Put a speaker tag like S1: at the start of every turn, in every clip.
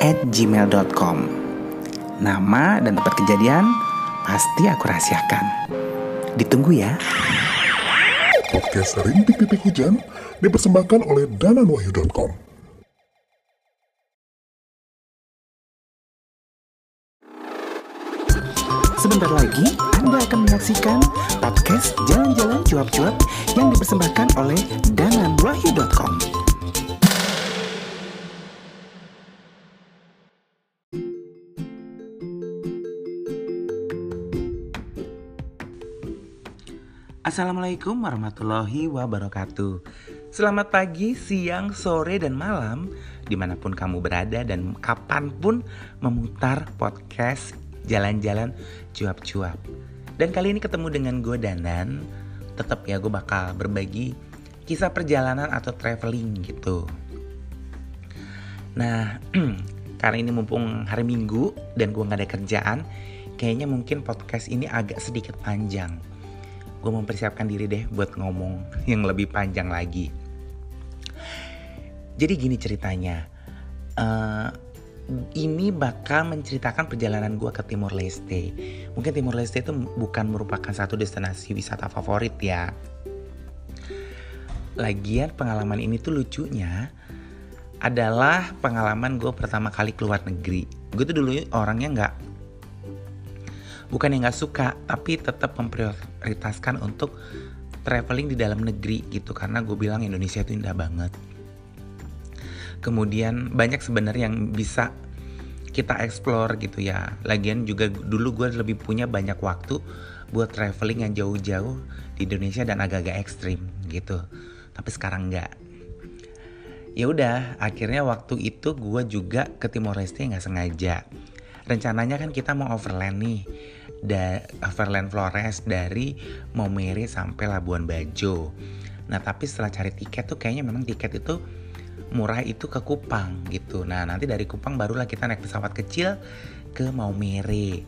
S1: at gmail.com. Nama dan tempat kejadian pasti aku rahasiakan. Ditunggu ya.
S2: Podcast Rintik Titik Hujan dipersembahkan oleh dananwahyu.com.
S1: Sebentar lagi Anda akan menyaksikan podcast Jalan-Jalan Cuap-Cuap yang dipersembahkan oleh dananwahyu.com. Assalamualaikum warahmatullahi wabarakatuh. Selamat pagi, siang, sore, dan malam Di mana pun kamu berada dan kapan pun memutar podcast Jalan-Jalan Cuap-Cuap. Dan kali ini ketemu dengan gue Danan. Tetap ya gue bakal berbagi kisah perjalanan atau traveling gitu. Nah, karena ini mumpung hari Minggu dan gue gak ada kerjaan Kayaknya mungkin podcast ini agak sedikit panjang gue mempersiapkan diri deh buat ngomong yang lebih panjang lagi. Jadi gini ceritanya, uh, ini bakal menceritakan perjalanan gue ke Timur Leste. Mungkin Timur Leste itu bukan merupakan satu destinasi wisata favorit ya. Lagian pengalaman ini tuh lucunya adalah pengalaman gue pertama kali keluar negeri. Gue tuh dulu orangnya nggak bukan yang nggak suka tapi tetap memprioritaskan untuk traveling di dalam negeri gitu. Karena gue bilang Indonesia itu indah banget. Kemudian banyak sebenarnya yang bisa kita explore gitu ya. Lagian juga dulu gue lebih punya banyak waktu buat traveling yang jauh-jauh di Indonesia dan agak-agak ekstrim gitu. Tapi sekarang nggak. Ya udah akhirnya waktu itu gue juga ke Timor Leste nggak sengaja. Rencananya kan kita mau overland nih da overland Flores dari Maumere sampai Labuan Bajo. Nah tapi setelah cari tiket tuh kayaknya memang tiket itu murah itu ke Kupang gitu. Nah nanti dari Kupang barulah kita naik pesawat kecil ke Maumere.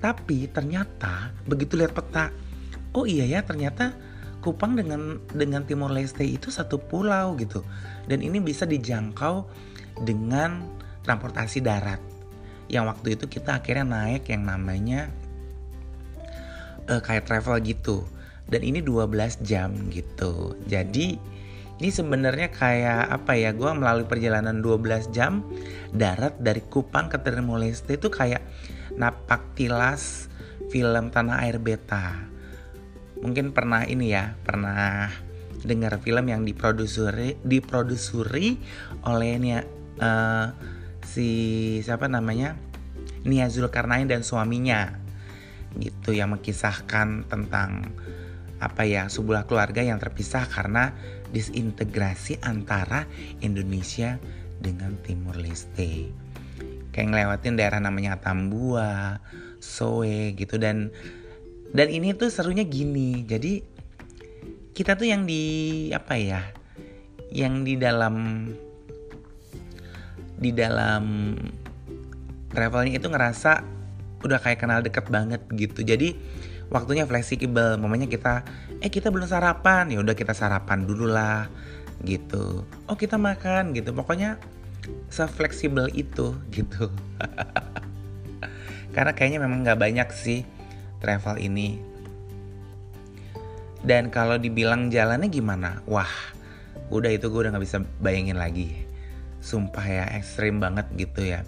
S1: Tapi ternyata begitu lihat peta oh iya ya ternyata Kupang dengan dengan Timor Leste itu satu pulau gitu. Dan ini bisa dijangkau dengan transportasi darat. Yang waktu itu kita akhirnya naik yang namanya uh, kayak travel gitu. Dan ini 12 jam gitu. Jadi ini sebenarnya kayak apa ya gue melalui perjalanan 12 jam darat dari Kupang ke Timor Leste itu kayak napak tilas film Tanah Air Beta. Mungkin pernah ini ya pernah dengar film yang diproduseri diproduseri oleh Nia uh, si siapa namanya? Nia Zulkarnain dan suaminya gitu yang mengisahkan tentang apa ya sebuah keluarga yang terpisah karena disintegrasi antara Indonesia dengan Timur Leste. Kayak ngelewatin daerah namanya Tambua, Soe gitu dan dan ini tuh serunya gini. Jadi kita tuh yang di apa ya yang di dalam di dalam travelnya itu ngerasa udah kayak kenal deket banget gitu. Jadi waktunya fleksibel. Mamanya kita eh kita belum sarapan. Ya udah kita sarapan dulu lah gitu. Oh kita makan gitu. Pokoknya fleksibel itu gitu. Karena kayaknya memang nggak banyak sih travel ini. Dan kalau dibilang jalannya gimana? Wah udah itu gue udah nggak bisa bayangin lagi. Sumpah ya ekstrim banget gitu ya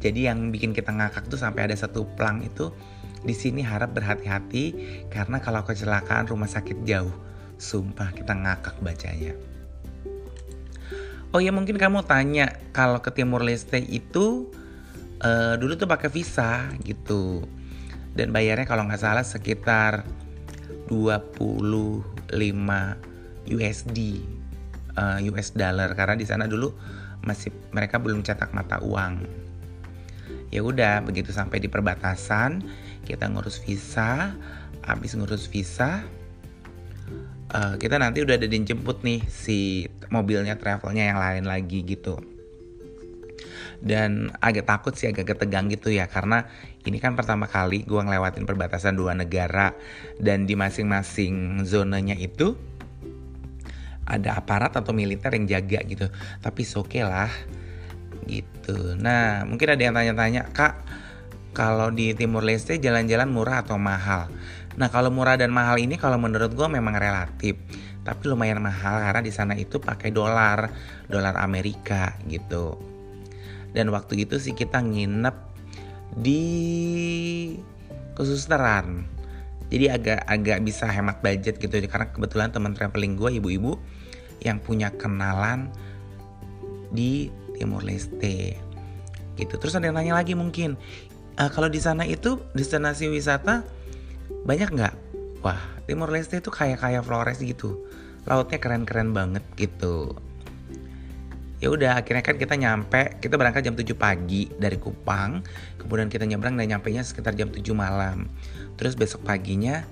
S1: jadi yang bikin kita ngakak tuh sampai ada satu plang itu di sini harap berhati-hati karena kalau kecelakaan rumah sakit jauh. Sumpah kita ngakak bacanya. Oh ya mungkin kamu tanya kalau ke Timur Leste itu uh, dulu tuh pakai visa gitu. Dan bayarnya kalau nggak salah sekitar 25 USD uh, US dollar. Karena di sana dulu masih mereka belum cetak mata uang ya udah begitu sampai di perbatasan kita ngurus visa. Habis ngurus visa uh, kita nanti udah ada dijemput nih si mobilnya travelnya yang lain lagi gitu. Dan agak takut sih agak ketegang gitu ya karena ini kan pertama kali gue ngelewatin perbatasan dua negara. Dan di masing-masing zonanya itu ada aparat atau militer yang jaga gitu. Tapi oke okay lah gitu. Nah mungkin ada yang tanya-tanya kak kalau di Timur Leste jalan-jalan murah atau mahal? Nah kalau murah dan mahal ini kalau menurut gue memang relatif tapi lumayan mahal karena di sana itu pakai dolar dolar Amerika gitu. Dan waktu itu sih kita nginep di kesusteran. Jadi agak agak bisa hemat budget gitu. Karena kebetulan teman traveling gue ibu-ibu yang punya kenalan di Timur Leste gitu. Terus ada yang nanya lagi mungkin uh, kalau di sana itu destinasi wisata banyak nggak? Wah Timur Leste itu kayak kayak Flores gitu. Lautnya keren-keren banget gitu. Ya udah akhirnya kan kita nyampe kita berangkat jam 7 pagi dari Kupang. Kemudian kita nyebrang dan nyampe nya sekitar jam 7 malam. Terus besok paginya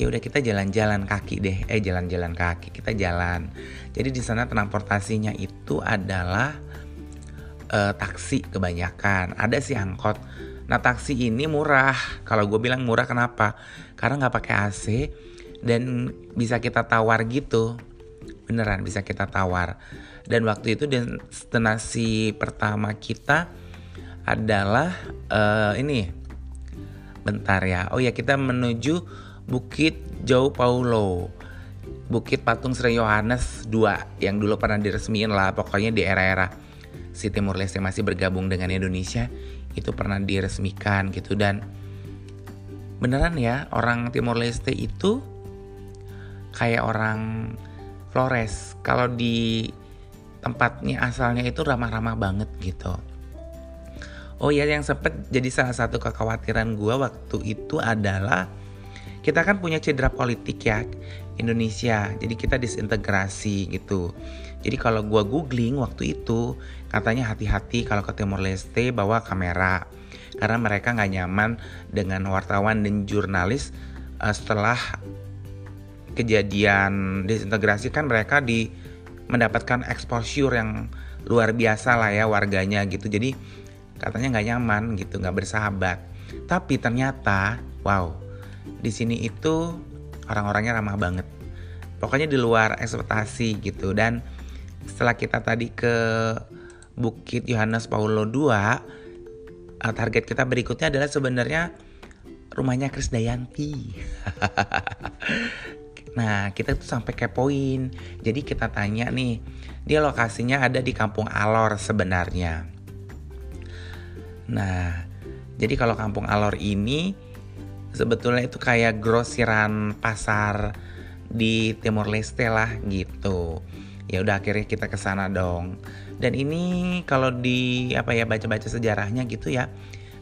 S1: ya udah kita jalan-jalan kaki deh. Eh jalan-jalan kaki kita jalan. Jadi di sana transportasinya itu adalah uh, taksi kebanyakan. Ada sih angkot. Nah taksi ini murah. Kalau gue bilang murah kenapa? Karena nggak pakai AC dan bisa kita tawar gitu. Beneran bisa kita tawar. Dan waktu itu destinasi pertama kita adalah uh, ini. Bentar ya. Oh ya kita menuju Bukit Jauh Paulo. Bukit Patung Sri Yohanes 2 yang dulu pernah diresmiin lah pokoknya di era-era si Timur Leste masih bergabung dengan Indonesia itu pernah diresmikan gitu dan beneran ya orang Timur Leste itu kayak orang Flores kalau di tempatnya asalnya itu ramah-ramah banget gitu. Oh ya yang sempet jadi salah satu kekhawatiran gue waktu itu adalah kita kan punya cedera politik ya Indonesia, jadi kita disintegrasi gitu. Jadi kalau gue googling waktu itu katanya hati-hati kalau ke Timor Leste bawa kamera. Karena mereka nggak nyaman dengan wartawan dan jurnalis uh, setelah kejadian disintegrasi kan mereka di mendapatkan exposure yang luar biasa lah ya warganya gitu. Jadi katanya nggak nyaman gitu nggak bersahabat. Tapi ternyata wow di sini itu orang-orangnya ramah banget. Pokoknya di luar ekspektasi gitu. Dan setelah kita tadi ke Bukit Yohanes Paulo II eh, target kita berikutnya adalah sebenarnya rumahnya Kris Dayanti Nah, kita tuh sampai kepoin. Jadi kita tanya nih, dia lokasinya ada di Kampung Alor sebenarnya. Nah, jadi kalau Kampung Alor ini sebetulnya itu kayak grosiran pasar di Timur Leste lah gitu. Ya udah akhirnya kita ke sana dong. Dan ini kalau di apa ya baca-baca sejarahnya gitu ya,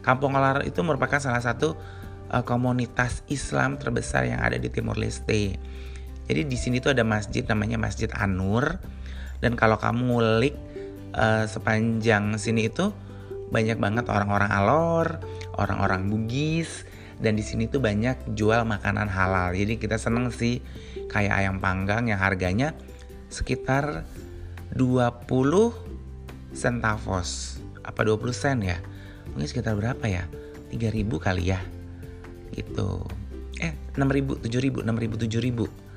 S1: Kampung Alor itu merupakan salah satu uh, komunitas Islam terbesar yang ada di Timur Leste. Jadi di sini tuh ada masjid namanya Masjid Anur dan kalau kamu ngulik uh, sepanjang sini itu banyak banget orang-orang alor, orang-orang Bugis dan di sini tuh banyak jual makanan halal. Jadi kita seneng sih kayak ayam panggang yang harganya sekitar 20 centavos. Apa 20 sen ya? Mungkin sekitar berapa ya? 3000 kali ya. Gitu. Eh, 6000, 7000, 6000, 7000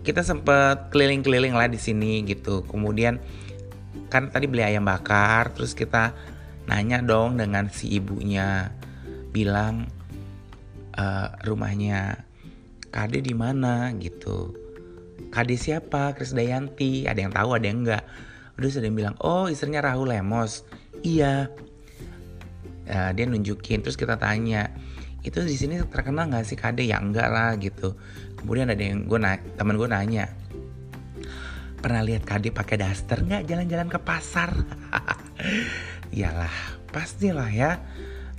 S1: kita sempet keliling-keliling lah di sini gitu. Kemudian kan tadi beli ayam bakar, terus kita nanya dong dengan si ibunya, bilang e, rumahnya Kade di mana gitu. Kade siapa? Kris Dayanti. Ada yang tahu, ada yang enggak. Udah sudah bilang, oh istrinya Rahul Lemos. Iya. Uh, dia nunjukin, terus kita tanya, itu di sini terkenal nggak sih Kade? Ya enggak lah gitu kemudian ada yang gue na teman gue nanya pernah lihat Kade pakai daster nggak jalan-jalan ke pasar iyalah pastilah ya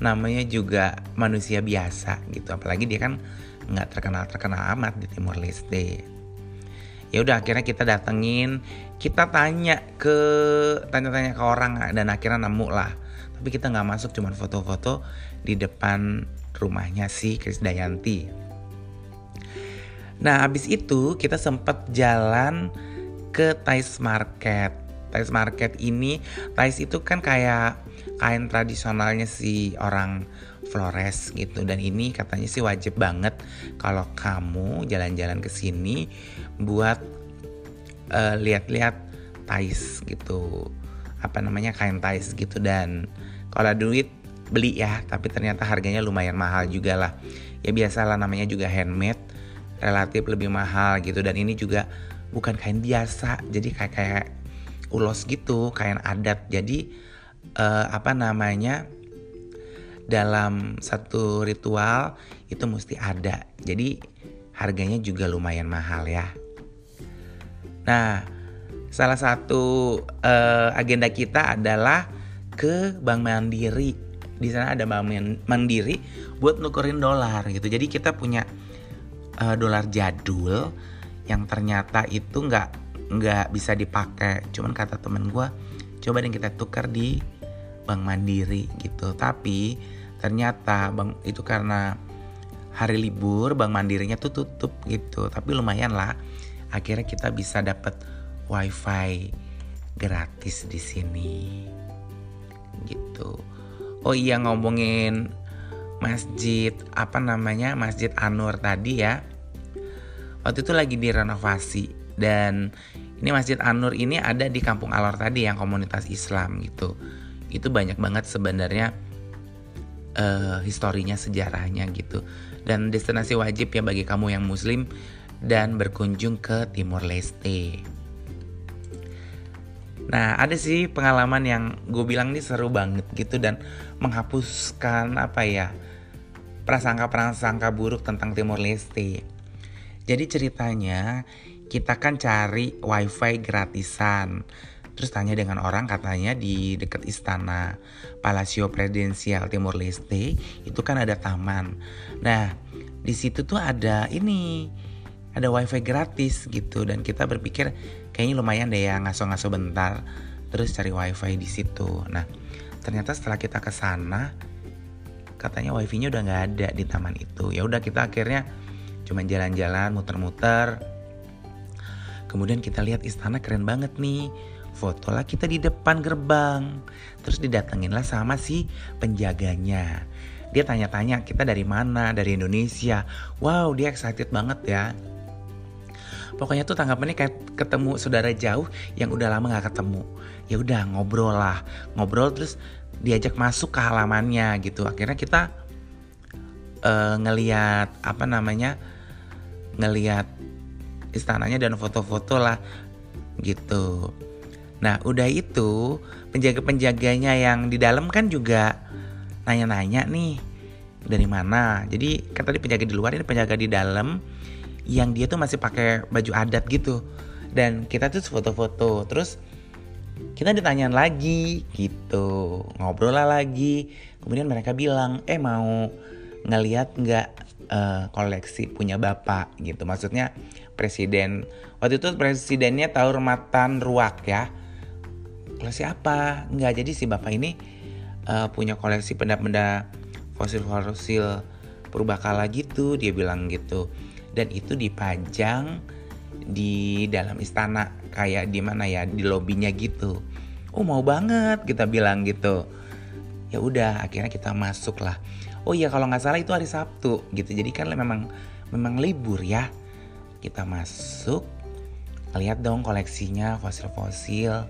S1: namanya juga manusia biasa gitu apalagi dia kan nggak terkenal terkenal amat di Timor Leste ya udah akhirnya kita datengin. Kita tanya ke tanya-tanya ke orang dan akhirnya nemu lah. Tapi kita nggak masuk cuman foto-foto di depan rumahnya si Krisdayanti nah abis itu kita sempat jalan ke Thais Market. Thais Market ini Thais itu kan kayak kain tradisionalnya si orang Flores gitu. Dan ini katanya sih wajib banget kalau kamu jalan-jalan ke sini buat uh, lihat-lihat Thais gitu. Apa namanya kain Thais gitu. Dan kalau duit beli ya. Tapi ternyata harganya lumayan mahal juga lah. Ya biasalah namanya juga handmade relatif lebih mahal gitu. Dan ini juga bukan kain biasa. Jadi kayak kayak ulos gitu kain adat. Jadi uh, apa namanya dalam satu ritual itu mesti ada. Jadi harganya juga lumayan mahal ya. Nah, salah satu uh, agenda kita adalah ke Bank Mandiri. Di sana ada Bank Mandiri buat nukerin dolar gitu. Jadi kita punya uh, dolar jadul yang ternyata itu nggak nggak bisa dipakai. Cuman kata temen gue, coba deh kita tukar di Bank Mandiri gitu. Tapi ternyata bang itu karena hari libur bank mandirinya tuh tutup gitu. Tapi lumayan lah akhirnya kita bisa dapat wifi gratis di sini gitu. Oh iya ngomongin masjid apa namanya masjid Anur tadi ya. Waktu itu lagi direnovasi dan ini masjid Anur ini ada di kampung Alor tadi yang komunitas Islam gitu itu banyak banget sebenarnya uh, historinya sejarahnya gitu dan destinasi wajib ya bagi kamu yang muslim dan berkunjung ke Timur Leste. Nah ada sih pengalaman yang gue bilang ini seru banget gitu dan menghapuskan apa ya prasangka-prasangka buruk tentang Timur Leste. Jadi ceritanya kita kan cari wifi gratisan Terus tanya dengan orang katanya di dekat istana Palacio Presidensial Timur Leste itu kan ada taman. Nah, di situ tuh ada ini ada wifi gratis gitu dan kita berpikir kayaknya lumayan deh ya ngaso-ngaso bentar terus cari wifi di situ. Nah, ternyata setelah kita ke sana katanya wifi-nya udah nggak ada di taman itu. Ya udah kita akhirnya cuma jalan-jalan muter-muter. Kemudian kita lihat istana keren banget nih foto lah kita di depan gerbang. Terus didatengin lah sama si penjaganya. Dia tanya-tanya kita dari mana, dari Indonesia. Wow, dia excited banget ya. Pokoknya tuh tanggapannya kayak ketemu saudara jauh yang udah lama gak ketemu. Ya udah ngobrol lah, ngobrol terus diajak masuk ke halamannya gitu. Akhirnya kita uh, ngeliat apa namanya, ngeliat istananya dan foto-foto lah gitu. Nah, udah itu penjaga-penjaganya yang di dalam kan juga nanya-nanya nih dari mana. Jadi kan tadi penjaga di luar ini penjaga di dalam yang dia tuh masih pakai baju adat gitu. Dan kita tuh foto-foto. Terus kita ditanyain lagi gitu. Ngobrol lah lagi. Kemudian mereka bilang, "Eh mau ngeliat nggak uh, koleksi punya bapak gitu maksudnya presiden waktu itu presidennya Taurmatan Ruak ya koleksi apa nggak jadi si bapak ini uh, punya koleksi benda-benda fosil-fosil purbakala gitu dia bilang gitu. Dan itu dipajang di dalam istana kayak di mana ya di lobinya gitu. Oh mau banget kita bilang gitu. Ya udah akhirnya kita masuk lah oh iya kalau nggak salah itu hari Sabtu gitu. Jadi kan memang memang libur ya. Kita masuk lihat dong koleksinya fosil-fosil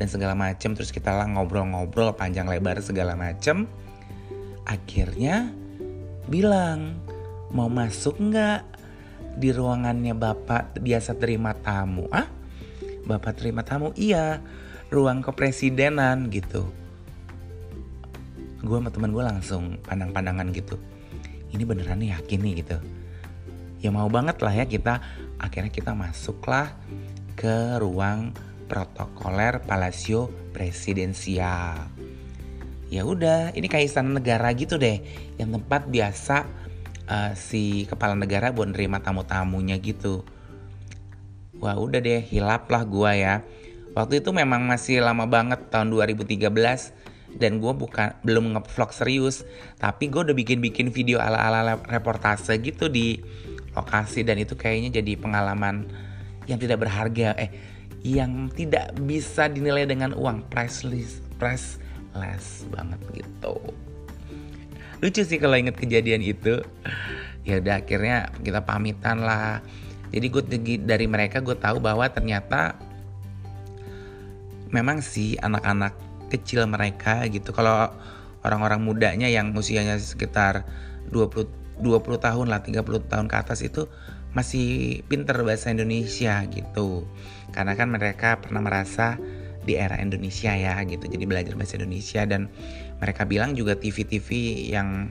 S1: dan segala macem terus kita lah ngobrol-ngobrol panjang lebar segala macem. Akhirnya bilang mau masuk nggak di ruangannya bapak biasa terima tamu? Ah bapak terima tamu? Iya ruang kepresidenan gitu. Gue sama temen gue langsung pandang-pandangan gitu. Ini beneran yakin nih gitu. Ya mau banget lah ya kita. Akhirnya kita masuklah ke ruang protokoler Palacio Presidensial. Ya udah, ini kayak istana negara gitu deh, yang tempat biasa uh, si kepala negara buat nerima tamu-tamunya gitu. wah udah deh hilap lah gua ya. Waktu itu memang masih lama banget tahun 2013 dan gue bukan belum ngevlog serius. Tapi gue udah bikin-bikin video ala-ala reportase gitu di lokasi. Dan itu kayaknya jadi pengalaman yang tidak berharga. Eh yang tidak bisa dinilai dengan uang. Priceless priceless banget gitu. Lucu sih kalau inget kejadian itu. Ya udah akhirnya kita pamitan lah. Jadi gue dari mereka gue tahu bahwa ternyata memang sih anak-anak kecil mereka gitu. Kalau orang-orang mudanya yang usianya sekitar 20 20 tahun lah 30 tahun ke atas itu masih pinter bahasa Indonesia gitu. Karena kan mereka pernah merasa di era Indonesia ya gitu. Jadi belajar bahasa Indonesia dan mereka bilang juga TV-TV yang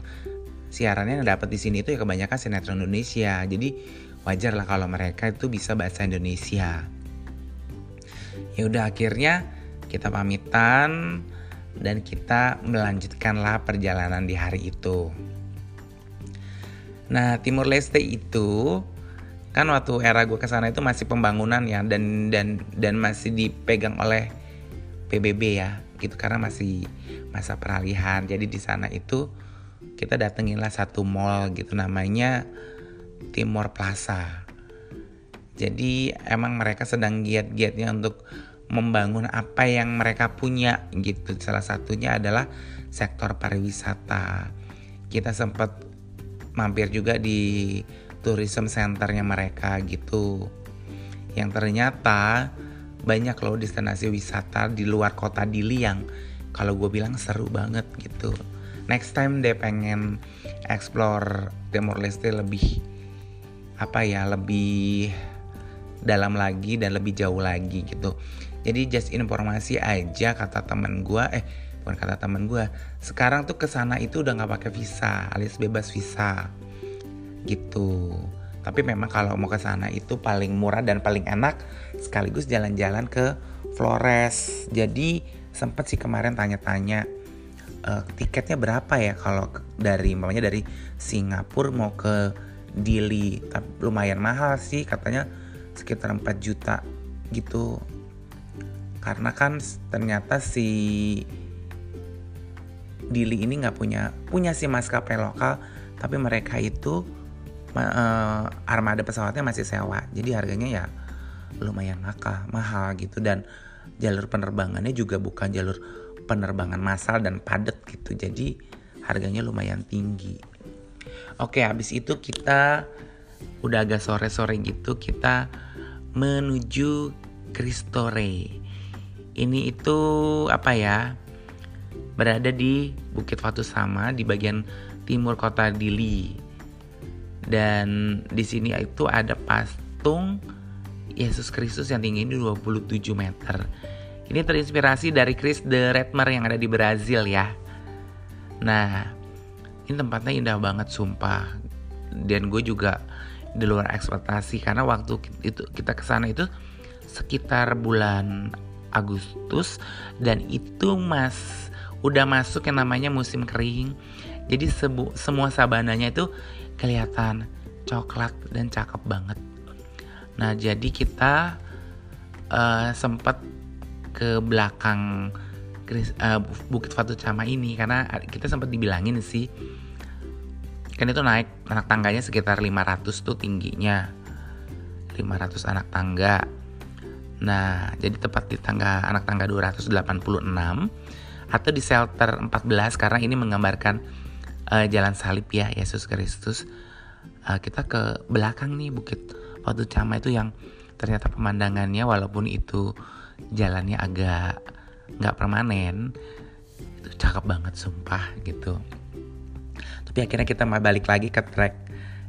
S1: siarannya dapat di sini itu ya kebanyakan sinetron Indonesia. Jadi wajar lah kalau mereka itu bisa bahasa Indonesia. Ya udah akhirnya kita pamitan dan kita melanjutkanlah perjalanan di hari itu. Nah, Timur Leste itu kan waktu era gue ke sana itu masih pembangunan ya dan dan dan masih dipegang oleh PBB ya gitu karena masih masa peralihan. Jadi di sana itu kita datenginlah satu mall gitu namanya Timur Plaza. Jadi emang mereka sedang giat-giatnya untuk membangun apa yang mereka punya gitu. Salah satunya adalah sektor pariwisata. Kita sempat mampir juga di tourism centernya mereka gitu. Yang ternyata banyak loh destinasi wisata di luar kota Dili yang kalau gue bilang seru banget gitu. Next time deh pengen explore Timor Leste lebih apa ya lebih dalam lagi dan lebih jauh lagi gitu jadi just informasi aja kata temen gue eh bukan kata temen gue sekarang tuh ke sana itu udah nggak pakai visa alias bebas visa gitu. Tapi memang kalau mau ke sana itu paling murah dan paling enak sekaligus jalan-jalan ke Flores. Jadi sempet sih kemarin tanya-tanya uh, tiketnya berapa ya kalau dari mamanya dari Singapura mau ke Dili. Tapi lumayan mahal sih katanya sekitar 4 juta gitu. Karena kan ternyata si Dili ini nggak punya punya si maskapai lokal tapi mereka itu uh, armada pesawatnya masih sewa. Jadi harganya ya lumayan nakal mahal gitu. Dan jalur penerbangannya juga bukan jalur penerbangan massal dan padat gitu. Jadi harganya lumayan tinggi. Oke habis itu kita udah agak sore-sore gitu kita menuju Kristore ini itu apa ya? Berada di Bukit Fatu Sama di bagian timur kota Dili dan di sini itu ada patung Yesus Kristus yang tingginya 27 meter. Ini terinspirasi dari Chris the Redmer yang ada di Brazil ya. Nah, ini tempatnya indah banget sumpah. Dan gue juga di luar ekspektasi karena waktu itu kita ke sana itu sekitar bulan Agustus dan itu mas udah masuk yang namanya musim kering. Jadi sebu, semua sabananya itu kelihatan coklat dan cakep banget. Nah jadi kita uh, sempat ke belakang uh, Bukit Fatu Cama ini karena kita sempat dibilangin sih kan itu naik anak tangganya sekitar 500 tuh tingginya 500 anak tangga Nah, jadi tepat di tangga anak tangga 286 atau di shelter 14 karena ini menggambarkan uh, jalan salib ya Yesus Kristus. Uh, kita ke belakang nih Bukit Watu Cama itu yang ternyata pemandangannya walaupun itu jalannya agak nggak permanen itu cakep banget sumpah gitu. Tapi akhirnya kita balik lagi ke trek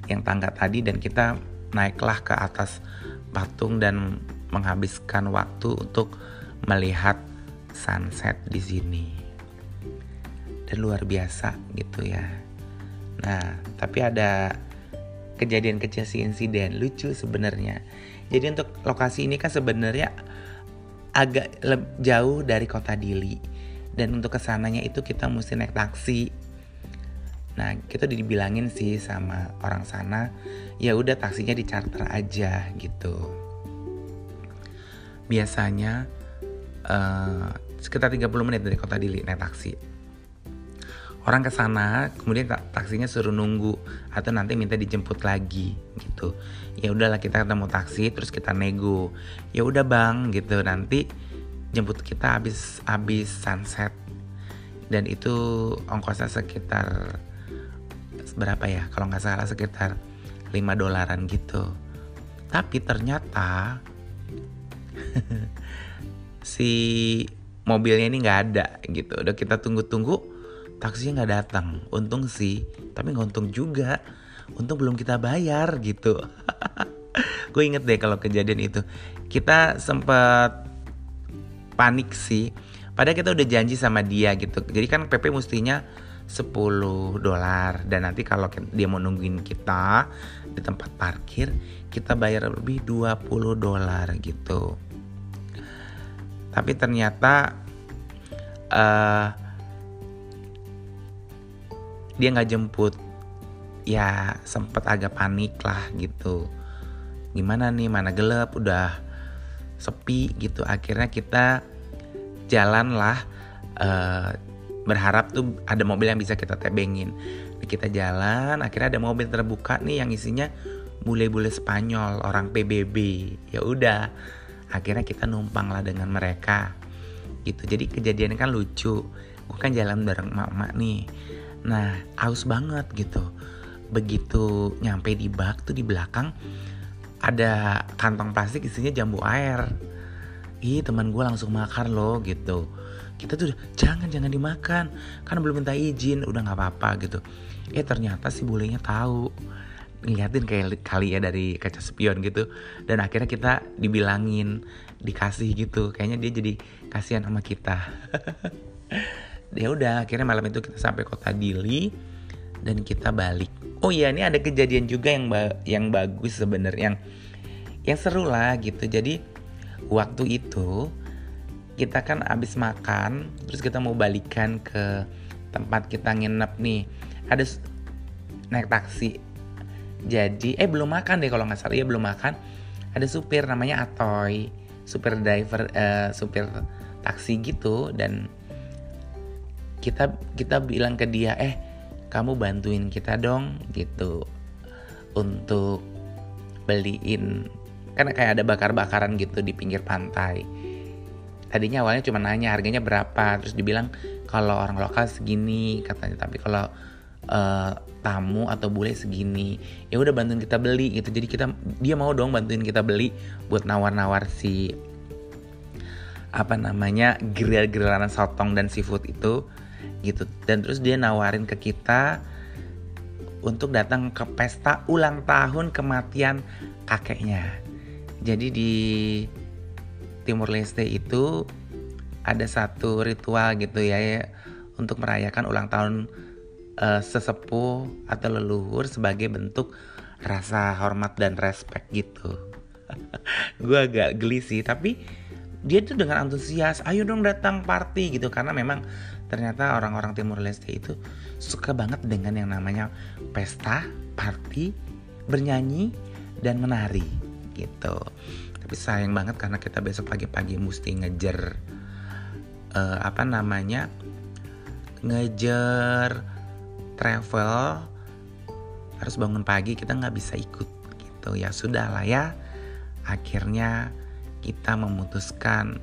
S1: yang tangga tadi dan kita naiklah ke atas patung dan menghabiskan waktu untuk melihat sunset di sini. Dan luar biasa gitu ya. Nah, tapi ada kejadian kecil si insiden lucu sebenarnya. Jadi untuk lokasi ini kan sebenarnya agak jauh dari kota Dili dan untuk ke sananya itu kita mesti naik taksi. Nah kita dibilangin sih sama orang sana, ya udah taksinya di charter aja gitu. biasanya uh, sekitar 30 menit dari kota Dili naik taksi orang ke sana kemudian taksinya suruh nunggu atau nanti minta dijemput lagi gitu. Ya udahlah kita ketemu taksi terus kita nego. Ya udah bang gitu. Nanti jemput kita habis habis sunset. Dan itu ongkosnya sekitar berapa ya? Kalau nggak salah sekitar 5 dolaran gitu. Tapi ternyata si mobilnya ini nggak ada gitu. Udah kita tunggu-tunggu taksinya nggak datang. Untung sih. Tapi nggak untung juga. Untung belum kita bayar gitu. Gue inget deh kalau kejadian itu. Kita sempet panik sih. Padahal kita udah janji sama dia gitu. Jadi kan PP mestinya 10 dolar. Dan nanti kalau dia mau nungguin kita di tempat parkir kita bayar lebih 20 dolar gitu. Tapi ternyata uh, dia nggak jemput ya sempet agak panik lah gitu. Gimana nih mana gelap udah sepi gitu. Akhirnya kita jalan lah uh, berharap tuh ada mobil yang bisa kita tebengin. Kita jalan akhirnya ada mobil terbuka nih yang isinya bule-bule Spanyol orang PBB ya udah akhirnya kita numpang lah dengan mereka gitu. Jadi kejadian kan lucu gue kan jalan bareng mak-mak nih Nah, aus banget gitu. Begitu nyampe di bak tuh di belakang ada kantong plastik isinya jambu air. Ih, teman gue langsung makan loh gitu. Kita tuh jangan jangan dimakan, kan belum minta izin, udah nggak apa-apa gitu. Eh ternyata si bulenya tahu ngeliatin kayak kali ya dari kaca spion gitu dan akhirnya kita dibilangin dikasih gitu kayaknya dia jadi kasihan sama kita ya udah akhirnya malam itu kita sampai kota Dili dan kita balik. Oh iya ini ada kejadian juga yang ba yang bagus sebenarnya yang yang seru lah gitu. Jadi waktu itu kita kan abis makan terus kita mau balikan ke tempat kita nginep nih. Ada naik taksi. Jadi eh belum makan deh kalau nggak salah. Ya belum makan. Ada supir namanya Atoy supir driver uh, supir taksi gitu dan kita kita bilang ke dia eh kamu bantuin kita dong gitu. Untuk beliin kan kayak ada bakar-bakaran gitu di pinggir pantai. Tadinya awalnya cuma nanya harganya berapa terus dibilang kalau orang lokal segini katanya. Tapi kalau uh, tamu atau bule segini ya udah bantuin kita beli gitu. Jadi kita dia mau dong bantuin kita beli buat nawar-nawar si apa namanya grill-grillan sotong dan seafood itu gitu. Dan terus dia nawarin ke kita untuk datang ke pesta ulang tahun kematian kakeknya. Jadi di Timur Leste itu ada satu ritual gitu ya, ya untuk merayakan ulang tahun uh, sesepuh atau leluhur sebagai bentuk rasa hormat dan respect gitu. Gue agak geli sih tapi dia tuh dengan antusias ayo dong datang party gitu. Karena memang ternyata orang-orang Timur Leste itu suka banget dengan yang namanya pesta, party, bernyanyi dan menari gitu. Tapi sayang banget karena kita besok pagi-pagi mesti ngejar uh, apa namanya ngejar travel harus bangun pagi kita nggak bisa ikut gitu ya sudah lah ya akhirnya kita memutuskan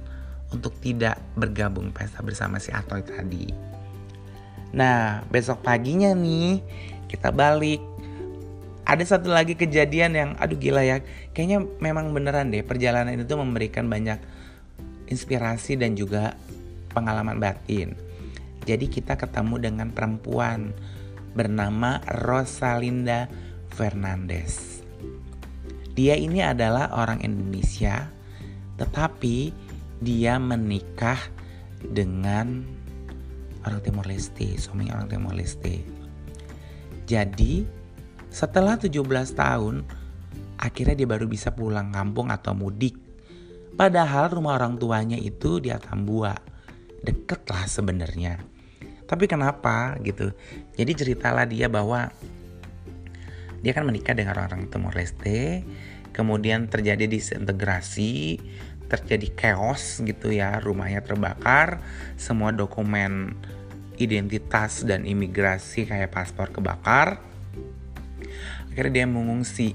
S1: untuk tidak bergabung pesta bersama si Atoy tadi. Nah, besok paginya nih kita balik. Ada satu lagi kejadian yang aduh gila ya. Kayaknya memang beneran deh perjalanan itu memberikan banyak inspirasi dan juga pengalaman batin. Jadi kita ketemu dengan perempuan bernama Rosalinda Fernandez. Dia ini adalah orang Indonesia, tetapi dia menikah dengan orang Timor Leste, suaminya orang Timor Leste. Jadi setelah 17 tahun akhirnya dia baru bisa pulang kampung atau mudik. Padahal rumah orang tuanya itu di Atambua. Deket lah sebenarnya. Tapi kenapa gitu? Jadi ceritalah dia bahwa dia kan menikah dengan orang-orang Timor Leste, kemudian terjadi disintegrasi, terjadi chaos gitu ya rumahnya terbakar semua dokumen identitas dan imigrasi kayak paspor kebakar. Akhirnya dia mengungsi.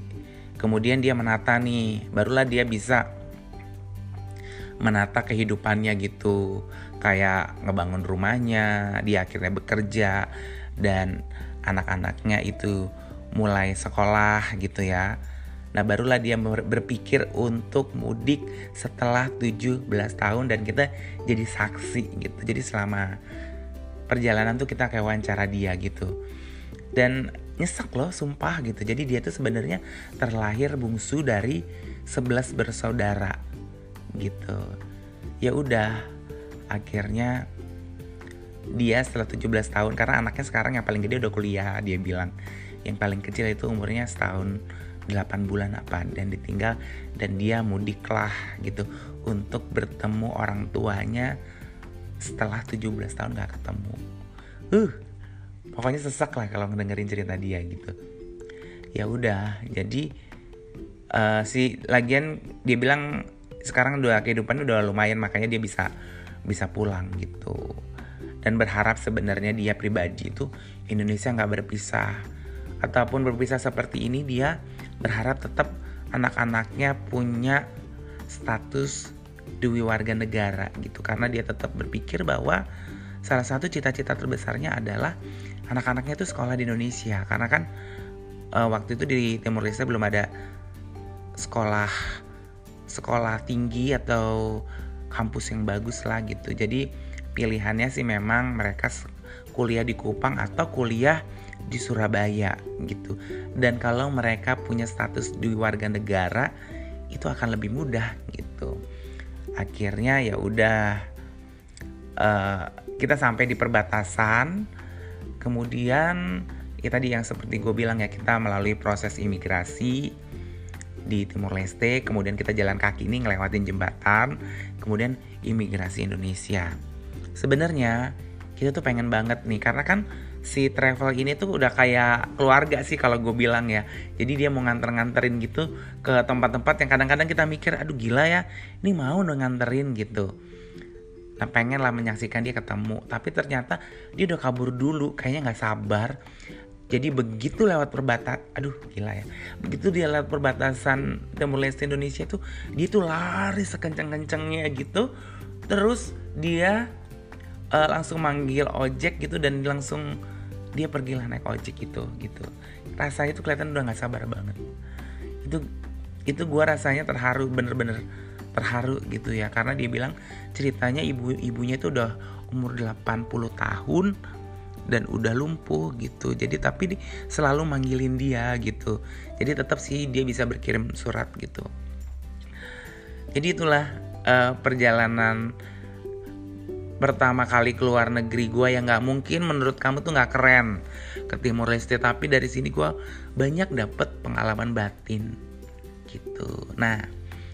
S1: Kemudian dia menata nih barulah dia bisa menata kehidupannya gitu. Kayak ngebangun rumahnya dia akhirnya bekerja dan anak-anaknya itu mulai sekolah gitu ya Nah barulah dia berpikir untuk mudik setelah 17 tahun dan kita jadi saksi gitu. Jadi selama perjalanan tuh kita kayak wawancara dia gitu. Dan nyesek loh sumpah gitu. Jadi dia tuh sebenarnya terlahir bungsu dari 11 bersaudara gitu. Ya udah akhirnya dia setelah 17 tahun karena anaknya sekarang yang paling gede udah kuliah dia bilang yang paling kecil itu umurnya setahun 8 bulan apa dan ditinggal dan dia mudiklah gitu untuk bertemu orang tuanya setelah 17 tahun gak ketemu. Uh, pokoknya sesak lah kalau ngedengerin cerita dia gitu. Ya udah, jadi uh, si lagian dia bilang sekarang udah kehidupan udah lumayan makanya dia bisa bisa pulang gitu. Dan berharap sebenarnya dia pribadi itu Indonesia nggak berpisah ataupun berpisah seperti ini dia berharap tetap anak-anaknya punya status dewi warga negara gitu. Karena dia tetap berpikir bahwa salah satu cita-cita terbesarnya adalah anak-anaknya itu sekolah di Indonesia. Karena kan uh, waktu itu di Timur Leste belum ada sekolah sekolah tinggi atau kampus yang bagus lah gitu. Jadi pilihannya sih memang mereka kuliah di Kupang atau kuliah di Surabaya gitu. Dan kalau mereka punya status di warga negara itu akan lebih mudah gitu. Akhirnya ya udah uh, kita sampai di perbatasan. Kemudian ya tadi yang seperti gue bilang ya kita melalui proses imigrasi di Timur Leste, kemudian kita jalan kaki ini ngelewatin jembatan, kemudian imigrasi Indonesia. Sebenarnya kita tuh pengen banget nih karena kan si travel ini tuh udah kayak keluarga sih kalau gue bilang ya. Jadi dia mau nganter-nganterin gitu ke tempat-tempat yang kadang-kadang kita mikir aduh gila ya ini mau nganterin gitu. Nah pengen lah menyaksikan dia ketemu tapi ternyata dia udah kabur dulu kayaknya nggak sabar. Jadi begitu lewat perbatasan aduh gila ya. Begitu dia lewat perbatasan Timur Leste Indonesia tuh dia tuh lari sekencang-kencangnya gitu. Terus dia uh, langsung manggil ojek gitu dan langsung dia pergi lah naik ojek gitu gitu. Rasanya tuh kelihatan udah nggak sabar banget. Itu itu gue rasanya terharu bener-bener terharu gitu ya. Karena dia bilang ceritanya ibu ibunya tuh udah umur 80 tahun dan udah lumpuh gitu. Jadi tapi di, selalu manggilin dia gitu. Jadi tetap sih dia bisa berkirim surat gitu. Jadi itulah uh, perjalanan pertama kali keluar negeri gue yang nggak mungkin menurut kamu tuh nggak keren ke Timur Leste tapi dari sini gue banyak dapet pengalaman batin gitu nah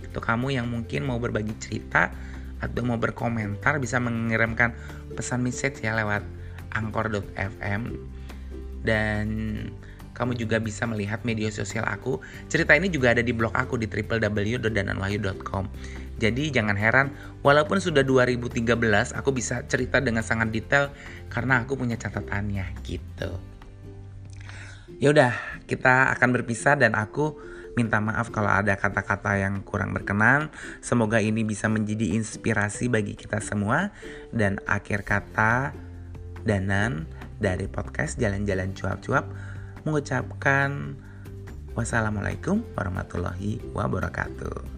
S1: untuk kamu yang mungkin mau berbagi cerita atau mau berkomentar bisa mengirimkan pesan message ya lewat angkor.fm dan kamu juga bisa melihat media sosial aku. Cerita ini juga ada di blog aku di www.dananwahyu.com. Jadi jangan heran, walaupun sudah 2013, aku bisa cerita dengan sangat detail karena aku punya catatannya gitu. Ya udah, kita akan berpisah dan aku minta maaf kalau ada kata-kata yang kurang berkenan. Semoga ini bisa menjadi inspirasi bagi kita semua dan akhir kata Danan dari podcast Jalan-Jalan Cuap-Cuap mengucapkan wassalamualaikum warahmatullahi wabarakatuh.